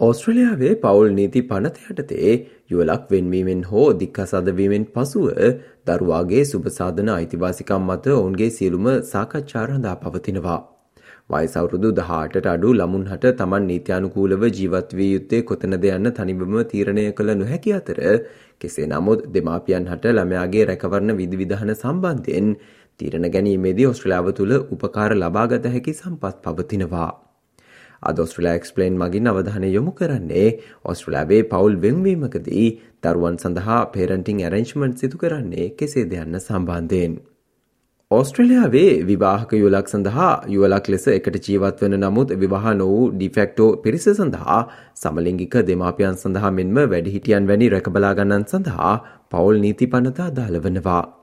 ඕස්ට්‍රලියාවේ පවුල් නීති පනත යටතේ යුවලක් වෙන්වීමෙන් හෝ දික්කසදවීමෙන් පසුව දරුවාගේ සුභසාධන අයිතිවාසිකම් මත ඔවුන්ගේ සියලුම සාකච්ඡාරඳා පවතිනවා. වයිසවුරුදු දහටට අඩු ළමුන් හට තමන් නීත්‍යානුකූලව ජීවත්වී යුත්තේ කොතනද යන්න තනිවම තීරණය කළ නොහැකි අතර කෙසේ නමුත් දෙමාපියන් හට ළමයාගේ රැකවරණ විධවිධහන සම්බන්ධයෙන් තීරණ ගැනීමේදී ඔස්ට්‍රලාව තුළ උපකාර ලබාගත හැකි සම්පත් පවතිනවා. අද ඔස්ට්‍රලයා එක්ස්පලේන් මගින් අවධානය යොමු කරන්නේ ඔස්ට්‍රලාවේ පවුල් වෙන්වීමකදී දරුවන් සඳහා පේරන්ටිං ඇරෙන්ජ්මන්ට් සිදු කරන්නේ කෙසේ දෙයන්න සම්බන්ධයෙන්. ඕස්ට්‍රලයාාවේ විවාහක යුලක් සඳහා යුවලක් ලෙස එකට ජීවත් වන නමුත් විවාහ නොවූ ඩිෆෙක්ටෝ පිරිස සඳහා සමලිංගික දෙමාපියන් සඳහා මෙන්ම වැඩිහිටියන් වැනි රැකබලාගන්නන් සඳහා පවුල් නීති පනතා දාලවනවා.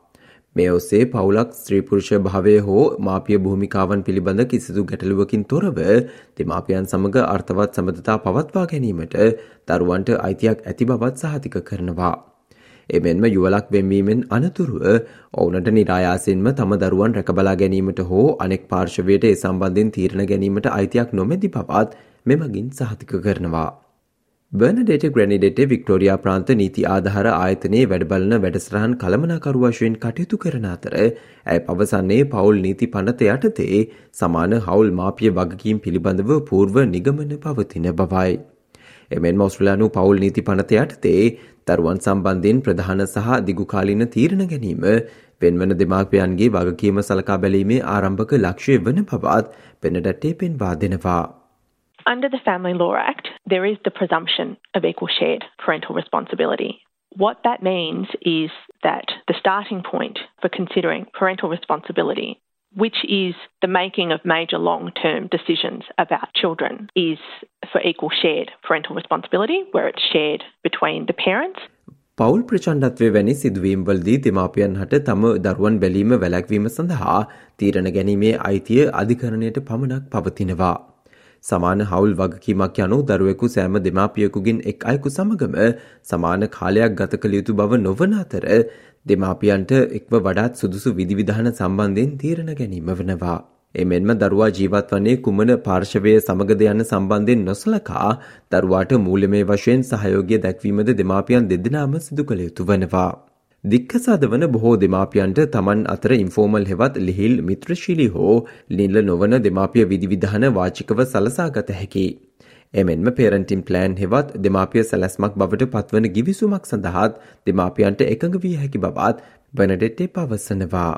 මේ ඔස්සේ පවුලක් ස්ත්‍රීපුරුෂ භාවය හෝ මාපිය භූමිකාවන් පිළිබඳ කිසිදු ගැටලුවකින් තොරව දෙමාපියන් සමඟ අර්ථවත් සබඳතා පවත්වා ගැනීමට දරුවන්ට අයිතියක් ඇති බවත් සහතික කරනවා. එමෙන්ම යුවලක් වෙන්වීමෙන් අනතුරුව ඔවුනට නිරායාසින්ම තම දරුවන් රැකබලා ගැනීමට හෝ අනෙක් පාර්ශවයට ඒ සම්බන්ධෙන් තීරණ ගැනීමට අයිතියක් නොමැති පවත් මෙමගින් සහතික කරනවා. බර්නඩේට ග්‍රැනිඩෙට වික්ටෝරයා ප්‍රාන්ත නීති ආධාර ආයතනයේ වැඩබලන වැඩසරහන් කළමනාකරු වශයෙන් කටයුතු කරන අතර ඇය පවසන්නේ පවුල් නීති පනත යටතේ සමාන හවුල් මාපිය වගකීම් පිළිබඳව පූර්ව නිගමන පවතින බවයි. එමෙන් මෝස්ට්‍රලයානු පවුල් නීති පනත යටතේ දරුවන් සම්බන්ධයෙන් ප්‍රධාන සහ දිගුකාලින තීරණ ගැනීම පෙන්වන දෙමාපියන්ගේ වගකීම සලකා බැලීමේ ආරම්භක ලක්ෂය වන පවත් පෙනඩටේ පෙන්වා දෙනවා. Under the Family Law Act, there is the presumption of equal shared parental responsibility. What that means is that the starting point for considering parental responsibility, which is the making of major long term decisions about children, is for equal shared parental responsibility, where it's shared between the parents. පවුල් ප්‍රචණ්ඩත්වය වැනි සිදුවීම්වලදී දෙමාපියන් හට තම දරුවන් බැලීම වැලැක්වීම සඳහා තීරණ ගැනීමේ අයිතිය අධිකරණයට පමණක් පවතිනවා. සමාන හවුල් වගකීමක් යනු දරුවෙකු සෑම දෙමාපියකුගින් එක් අයකු සමගම සමාන කාලයක් ගත කළ යුතු බව නොවන අතර දෙමාපියන්ට එක්ව වඩාත් සුදුසු විධවිධාන සම්බන්ධයෙන් තීරණ ගැනීම වනවා. එමෙන්ම දරුවා ජීවත් වන්නේ කුමන පාර්ශවය සමගද යන්න සම්බන්ධයෙන් නොසලකා දරුවාට මූල්‍යමය වශයෙන් සහයෝගය දැක්වීමද දෙමාපියන් දෙදෙනාම සිදු කළ යුතු වනවා. දික්කසාද වන බොහෝ දෙමාපියන්ට තමන් අතර ඉන්ෆෝමල් හෙවත් ලිහිල් මිත්‍රශීලි හෝ නිල්ල නොවන දෙමාපිය විදිවිධහන වාචිකව සලසාගත හැකි. එමෙන්ම පේරන්ටින් ප්ලෑන් හෙවත් දෙමාපිය සැලැස්මක් බවට පත්වන ගිවිසුමක් සඳහාත් දෙමාපියන්ට එකඟ විය හැකි බවත් බනඩෙට්ටේ පවසනවා.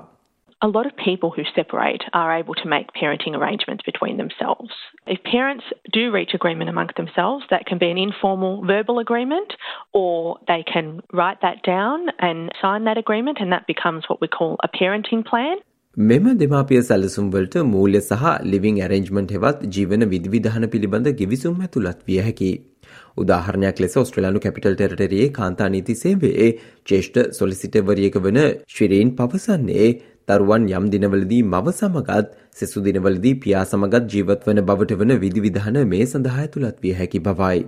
A lot of people who separate are able to make parenting arrangements between themselves. If parents do reach agreement amongst themselves, that can be an informal verbal agreement, or they can write that down and sign that agreement, and that becomes what we call a parenting plan. මෙම දෙමාපිය සැලසුම්වලට මූල්‍ය සහ living ඇරෙන්ජ්මන්ට් හෙවත් ජීවන විධවිධාන පිළිබඳ ගිවිසුම් ඇතුළත් විය හැකි. උදාහරණයක් ලෙස ඔස්ට්‍රලයානු කැපිටල් ටෙරටරයේ කාන්තා නීති සේවේ චේෂ්ඨ සොලිසිටවරියක වන ශිරීන් පවසන්නේ දරුවන් යම් දිනවලදී මව සමගත් සෙසු දිනවලදී පියා සමගත් ජීවත් වන බවට වන විධවිධාන මේ සඳහා ඇතුළත් විය හැකි බවයි.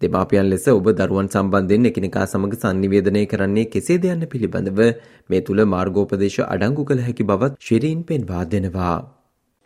දෙමාපියන් ලෙස ඔබ දරුවන් සම්බන්ධයෙන් එකිනෙකා සමග සංනිවේදනය කරන්නේ කෙසේද යන්න පිළිබඳව මේ තුළ මාර්ගෝපදේශ අඩංගු කළ හැකි බවත් ශිරීන් පෙන්වා දෙනවා.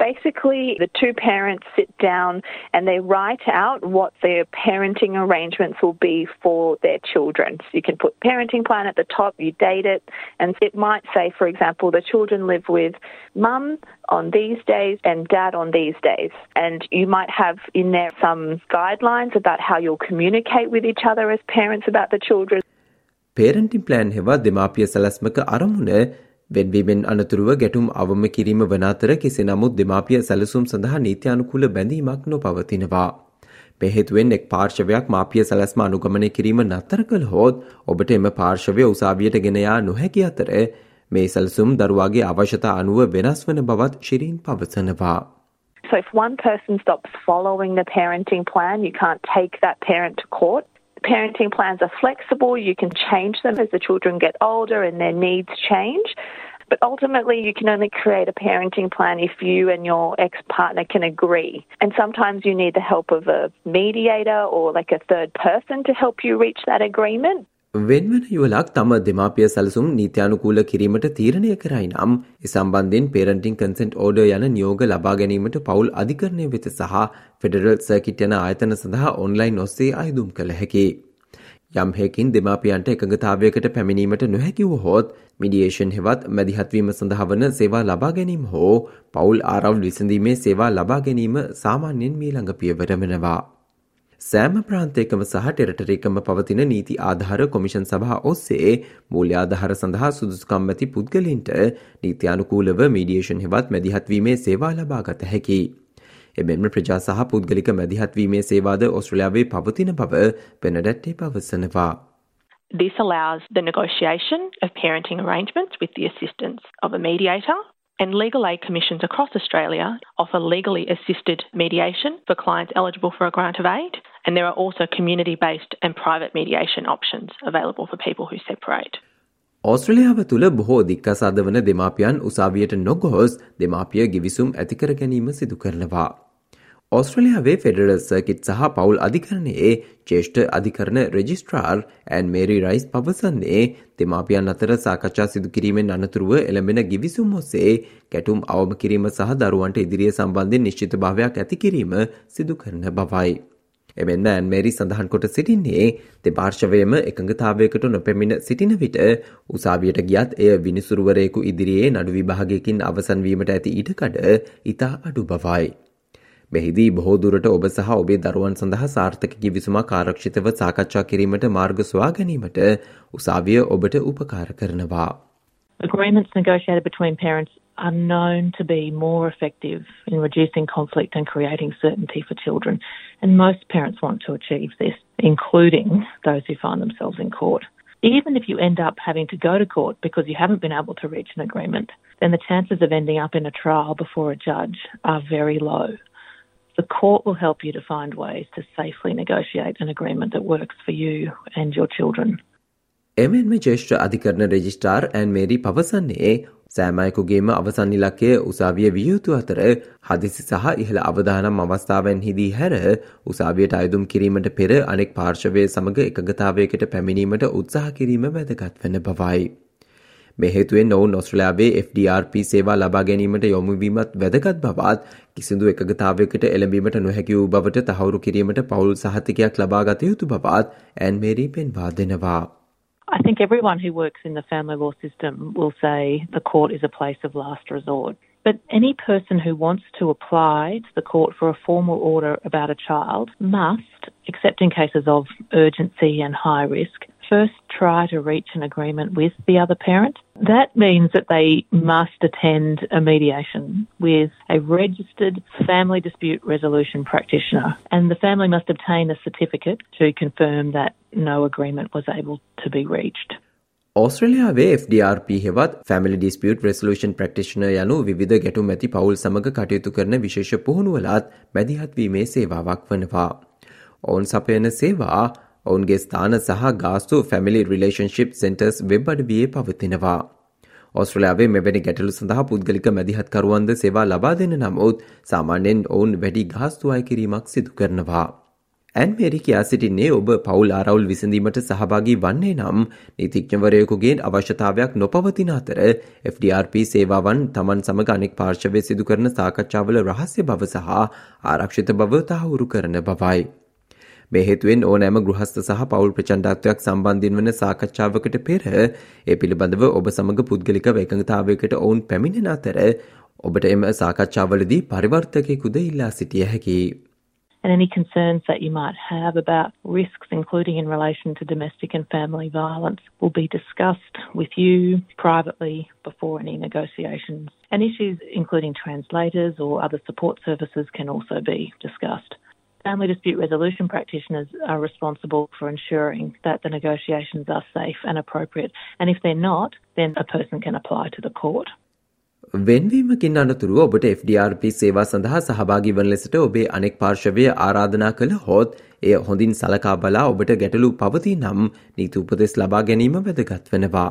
Basically, the two parents sit down and they write out what their parenting arrangements will be for their children. So you can put parenting plan at the top, you date it, and it might say, for example, the children live with mum on these days and dad on these days. And you might have in there some guidelines about how you'll communicate with each other as parents about the children. Parenting plan හෙවා දෙමාපිය සැලැස්මක අරමුණ වෙන්වීමෙන් අනතුරුව ගැටුම් අවම කිරීම වන අතර කෙසේ නමුත් දෙමාපිය සැලසුම් සඳහා නීත්‍යානුකූල බැඳීමක් නොපවතිනවා. පෙහෙතුවෙන් එක් පාර්ශවයක් මාපිය සැලැස්ම අනුගමනය කිරීම නත්තර කළ හෝත් ඔබට එම පාර්ශවය උසාවියට ගෙනයා නොහැකි අතර මේ සැලසුම් දරුවාගේ අවශ්‍යතා අනුව වෙනස් වන බවත් ශිරීන් පවසනවා. So if one person stops following the parenting plan, you can't take that parent to court. Parenting plans are flexible. You can change them as the children get older and their needs change. But ultimately, you can only create a parenting plan if you and your ex partner can agree. And sometimes you need the help of a mediator or like a third person to help you reach that agreement. වෙන්වන යුවලක් තම දෙමාපිය සැලසුම් නීත්‍යානුකූල කිරීමට තීරණය කරයි නම් ඒ සම්බන්ධයෙන් parenting consent order යන නියෝග ලබා ගැනීමට පවුල් අධිකරණය වෙත සහ ෆෙඩරල් සර්කිට් යන ආයතන සඳහා ඔන්ලයින් ඔස්සේ අයදුම් කළ හැකි. යම් හේකින් දෙමාපියන්ට එකඟතාවයකට පැමිණීමට නොහැකිව හොත් මිඩියේෂන් හෙවත් මැදිහත්වීම සඳහා වන සේවා ලබා ගැනීම හෝ පවුල් ආරවුල් විසඳීමේ සේවා ලබා ගැනීම සාමාන්‍යයෙන් මීළඟ පියවර වෙනවා. සෑම ප්‍රාන්තයකම සහ ටෙරටරේකම පවතින නීති ආධාර කොමිෂන් සභා ඔස්සේ මූල්‍ය ආධාර සඳහා සුදුසුකම් ඇති පුද්ගලින්ට නීත්‍යානුකූලව මීඩියේෂන් හෙවත් මැදිහත්වීමේ සේවා ලබාගත හැකි. එමෙන්ම ප්‍රජා සහ පුද්ගලික මැදිහත්වීමේ සේවාද ඔස්ට්‍රලියාවේ පවතින බව පෙනඩැට්ටේ පවසනවා. This allows the negotiation of parenting arrangements with the assistance of a mediator And legal aid commissions across Australia offer legally assisted mediation for clients eligible for a grant of aid, and there are also community based and private mediation options available for people who separate. ඕස්ට්‍රලියාව තුළ බොහෝ දික්කසාද වන දෙමාපියන් උසාවියට නොගොහොස් දෙමාපිය ගිවිසුම් ඇතිකර ගැනීම සිදු කරනවා. ඔස්ට්‍රලියාවේ federal circuit සහ පවුල් අධිකරණයේ චේෂ්ඨ අධිකරණ රෙජිස්ට්‍රාර් ඇන් මේරි රයිස් පවසන්නේ දෙමාපියන් අතර සාකච්ඡා සිදු කිරීමෙන් අනතුරුව එළඹෙන ගිවිසුම් ඔස්සේ කැටුම් අවම කිරීම සහ දරුවන්ට ඉදිරිය සම්බන්ධයෙන් නිශ්චිත භාවයක් ඇති කිරීම සිදු කරන බවයි. එමෙන්ම ඇන්මේරි සඳහන් කොට සිටින්නේ දෙපාර්ශවයම එකඟතාවයකට නොපැමිණ සිටින විට උසාවියට ගියත් එය විනිසුරුවරයෙකු ඉදිරියේ නඩු විභාගයකින් අවසන් වීමට ඇති ඉඩකඩ ඉතා අඩු බවයි. මෙහිදී බොහෝ දුරට ඔබ සහ ඔබේ දරුවන් සඳහා සාර්ථක කිවිසුමක් ආරක්ෂිතව සාකච්ඡා කිරීමට මාර්ග සොයා ගැනීමට උසාවිය ඔබට උපකාර කරනවා. Agreements negotiated between parents are known to be more effective in reducing conflict and creating certainty for children. And most parents want to achieve this, including those who find themselves in court. Even if you end up having to go to court because you haven't been able to reach an agreement, then the chances of ending up in a trial before a judge are very low. The court will help you to find ways to safely negotiate an agreement that works for you and your children. එමෙන්ම ජේෂ්ඨ අධිකරණ registrar and Mary පවසන්නේ සෑමයකුගේම අවසන් ඉලක්කය උසාවිය විය යුතු අතර හදිසි සහ ඉහළ අවදානම් අවස්ථාවන් හිදී හැර උසාවියට අයදුම් කිරීමට පෙර අනෙක් පාර්ශවය සමඟ එකගතාවයකට පැමිණීමට උත්සාහ කිරීම වැදගත් වන බවයි. මේ හේතුවෙන් ඔවුන් ඔස්ට්‍රලයාාවේ FDRP සේවා ලබා ගැනීමට යොමුවීමත් වැදගත් බවත් කිසිදු එකගතාවකට එළඹීමට නොහැකි වූ බවට තහවුරු කිරීමට පවුල් සහතිකයක් ලබා ගත යුතු බවත් ඇන්මේරී පෙන්වා දෙනවා. I think everyone who works in the family law system will say the court is a place of last resort. But any person who wants to apply to the court for a formal order about a child must, except in cases of urgency and high risk, first try to reach an agreement with the other parent. That means that they must attend a mediation with a registered family dispute resolution practitioner, and the family must obtain a certificate to confirm that no agreement was able to be reached. ඕස්ට්‍රලියාවේ FDRP හෙවත් family dispute resolution practitioner යනු විධ ගැටුම් ඇති පවුල් සමඟ කටයුතු කරන විශේෂ පුහුණුවලත් මැදිහත්වීමේ සේවාවක් වනවා. ඔවුන් සපයන සේවා ඔවුන්ගේ ස්ථාන සහ ගාස්තු ෆැමිලි රිලේශන්ශිප් සෙන්ටර්ස් වෙබ් අඩවියේ පවතිනවා. ඔස්ට්‍රලයාාවේ මෙවැනි ගැටලු සඳහා පුද්ගලික මැදිහත්කරුවන්ද සේවා ලබා දෙන නමුත් සාමාන්‍යෙන් ඔවුන් වැඩි ගාස්තු අය කිරීමක් සිදු කරනවා. ඇන්මේරි කියා සිටින්නේ ඔබ පවුල් ආරවුල් විසඳීමට සහභාගී වන්නේ නම් නීතිඥවරයකුගේ අවශ්‍යතාවයක් නොපවතින අතර FDRP සේවාවන් තමන් සමග අනෙක් පාර්ශවය සිදු කරන සාකච්ඡාවල රහස්‍ය බව සහ ආරක්ෂිත බව තහවුරු කරන බවයි. මේ හේතුවෙන් ඕනෑම ගෘහස්ත සහ පවුල් ප්‍රචණ්ඩත්වයක් සම්බන්ධින් වන සාකච්ඡාවකට පෙර ඒ පිළිබඳව ඔබ සමඟ පුද්ගලික එකඟතාවයකට ඔවුන් පැමිණෙන අතර ඔබට එම සාකච්ඡාවලදී පරිවර්තකයකුද ඉල්ලා සිටිය හැකි. and any concerns that you might have about risks, including in relation to domestic and family violence, will be discussed with you privately before any negotiations. And issues including translators or other support services can also be discussed. Family dispute resolution practitioners are responsible for ensuring that the negotiations are safe and appropriate. And if they're not, then a person can apply to the court. වෙන්වීමකින් අනතුරු ඔබට FDRP සේවා සඳහා සහභාගි වන ලෙසට ඔබේ අනෙක් පාර්ශවය ආරාධනා කළ හොත් එය හොඳින් සලකා බලා ඔබට ගැටලු පවති නම් නීති උපදෙස් ලබා ගැනීම වැදගත් වෙනවා.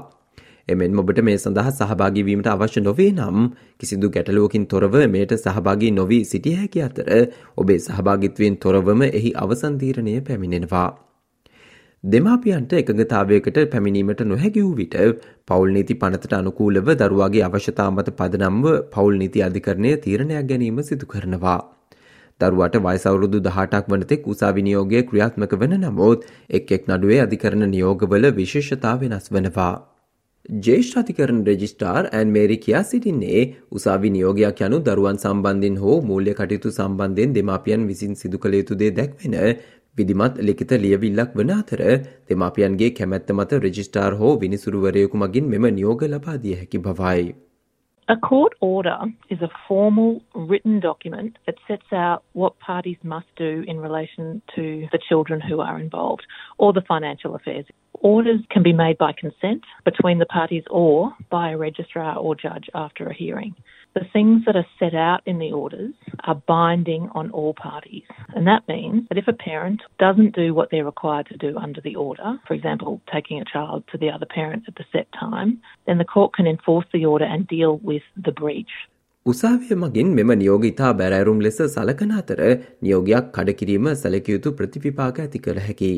එමෙන් ඔබට මේ සඳහා සහභාගිවීමට අවශ්‍ය නොවේ නම් කිසිදු ගැටලුවකින් තොරව මෙයට සහභාගී නොවී සිටිය හැකි අතර ඔබේ සහභාගිත්වයෙන් තොරවම එහි අවසන්තීරණය පැමිණෙනවා. දෙමාපියන්ට එකඟතාවයකට පැමිණීමට නොහැකි වූ විට පවුල් නීති පනතට අනුකූලව දරුවාගේ අවශ්‍යතා මත පදනම්ව පවුල් නීති අධිකරණය තීරණයක් ගැනීම සිදු කරනවා. දරුවට වයසවුරුදු දහටක් වනතෙක් උසාවි නියෝගය ක්‍රියාත්මක වන නමුත් එක් එක් නඩුවේ අධිකරණ නියෝගවල විශේෂතා වෙනස් වනවා. ජේෂ්ඨාතිකරණ රෙජිස්ටාර් ඇන් මේරි කියා සිටින්නේ උසාවි නියෝගයක් යනු දරුවන් සම්බන්ධෙන් හෝ මූල්‍ය කටයුතු සම්බන්ධයෙන් දෙමාපියන් විසින් සිදු කළ යුතු දේ දැක්වෙන විදිමත් ලිකිත ලියවිල්ලක් වන අතර දෙමාපියන්ගේ කැමැත්ත මත රෙජිස්ටාර් හෝ විනිසුරුවරයකු මගින් මෙම නියෝග ලබාදිය හැකි බවයි. A court order is a formal written document that sets out what parties must do in relation to the children who are involved or the financial affairs. Orders can be made by consent between the parties or by a registrar or judge after a hearing. The things that are set out in the orders are binding on all parties. And that means that if a parent doesn't do what they're required to do under the order, for example, taking a child to the other parent at the set time, then the court can enforce the order and deal with the breach. උසාවිය මගින් මෙම නියෝග ඉතා බැරෑරුම් ලෙස සලකන අතර නියෝගයක් කඩකිරීම සැලකයුතු ප්‍රතිවිපාක ඇති කළ හැකි.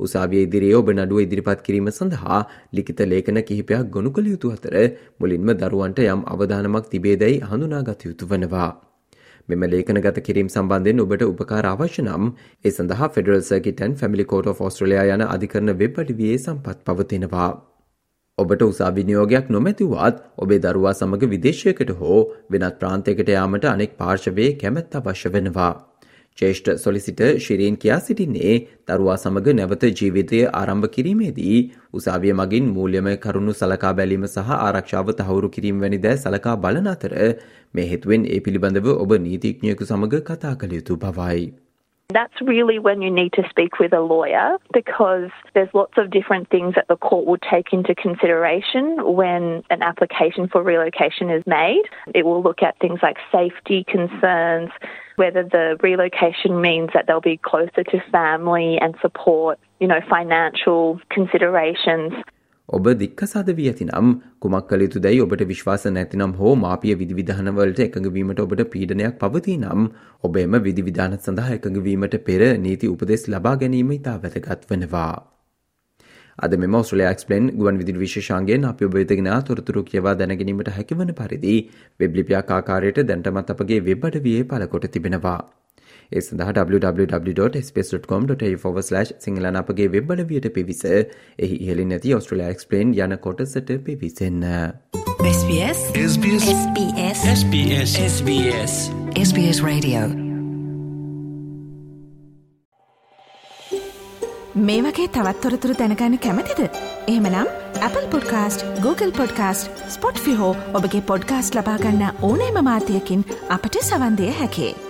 උසාවිය ඉදිරියේ ඔබ නඩුව ඉදිරිපත් කිරීම සඳහා ලිඛිත ලේඛන කිහිපයක් ගොනු කළ යුතු අතර මුලින්ම දරුවන්ට යම් අවධානමක් තිබේදැයි හඳුනාගත යුතු වනවා. මෙම ලේඛනගත කිරීම සම්බන්ධයෙන් ඔබට උපකාර අවශ්‍ය නම් ඒ සඳහා Federal Circuit and Family Court of Australia යන අධිකරණ වෙබ් අඩවියේ සම්පත් පවතිනවා. ඔබට උසා විනියෝගයක් නොමැතිවත් ඔබේ දරුවා සමග විදේශයකට හෝ වෙනත් ප්‍රාන්තයකට යාමට අනෙක් පාර්ශවයේ කැමැත්ත අවශ්‍ය වෙනවා. චේෂ්ඨ සොලිසිට ශිරීන් කියා සිටින්නේ දරුවා සමග නැවත ජීවිතය ආරම්භ කිරීමේදී උසාවිය මගින් මූල්‍යමය කරුණු සලකා බැලීම සහ ආරක්ෂාව තහවුරු කිරීම වැනි දෑ සලකා බලන අතර මේ හේතුවෙන් ඒ පිළිබඳව ඔබ නීතිඥයෙකු සමග කතා කළ යුතු බවයි. That's really when you need to speak with a lawyer because there's lots of different things that the court will take into consideration when an application for relocation is made. It will look at things like safety concerns, whether the relocation means that they'll be closer to family and support, you know, financial considerations. ඔබ දික්කසාද වී ඇතිනම් කුමක් කළ යුතු දැයි ඔබට විශ්වාස නැතිනම් හෝ මාපිය විධවිධානවලට එකඟවීමට ඔබට පීඩනයක් පවති නම් ඔබ එම විධවිධාන සඳහා එකඟවීමට පෙර නීති උපදෙස් ලබා ගැනීම ඉතා වැදගත් වනවා. අද මෙම ඔස්ට්‍රලයා එක්ස්පලෙන් ගුවන් විදිරි විශේෂන්ගෙන් අපි ඔබවෙතගෙන තොරතුරු කියවා දැනගැනීමට හැකිවන පරිදි වෙබ්ලිපියක් ආකාරයට දැන්ටමත් අපගේ වෙබ්බට විය පලකොට තිබෙනවා. ඒ සඳහා www.space.com.au/ සිංහලන අපගේ වෙබ්බඩ වියට පිවිස එහි ඉහලින් නැති ඔස්ට්‍රලයා එක්ස්පලේන් යන කොටසට පිවිසන්න. SBS SBS SBS SBS SBS SBS Radio මේ වගේ තවත්තොරතුරු දැනගන්න කැමතිද. එහමනම් Apple podcast Google podcast Spotify ෆිහෝ ඔබගේ පොඩ්කාස්ට ලබාගන්න ඕනෑම මාතයකින් අපට සවන්දය හැකේ.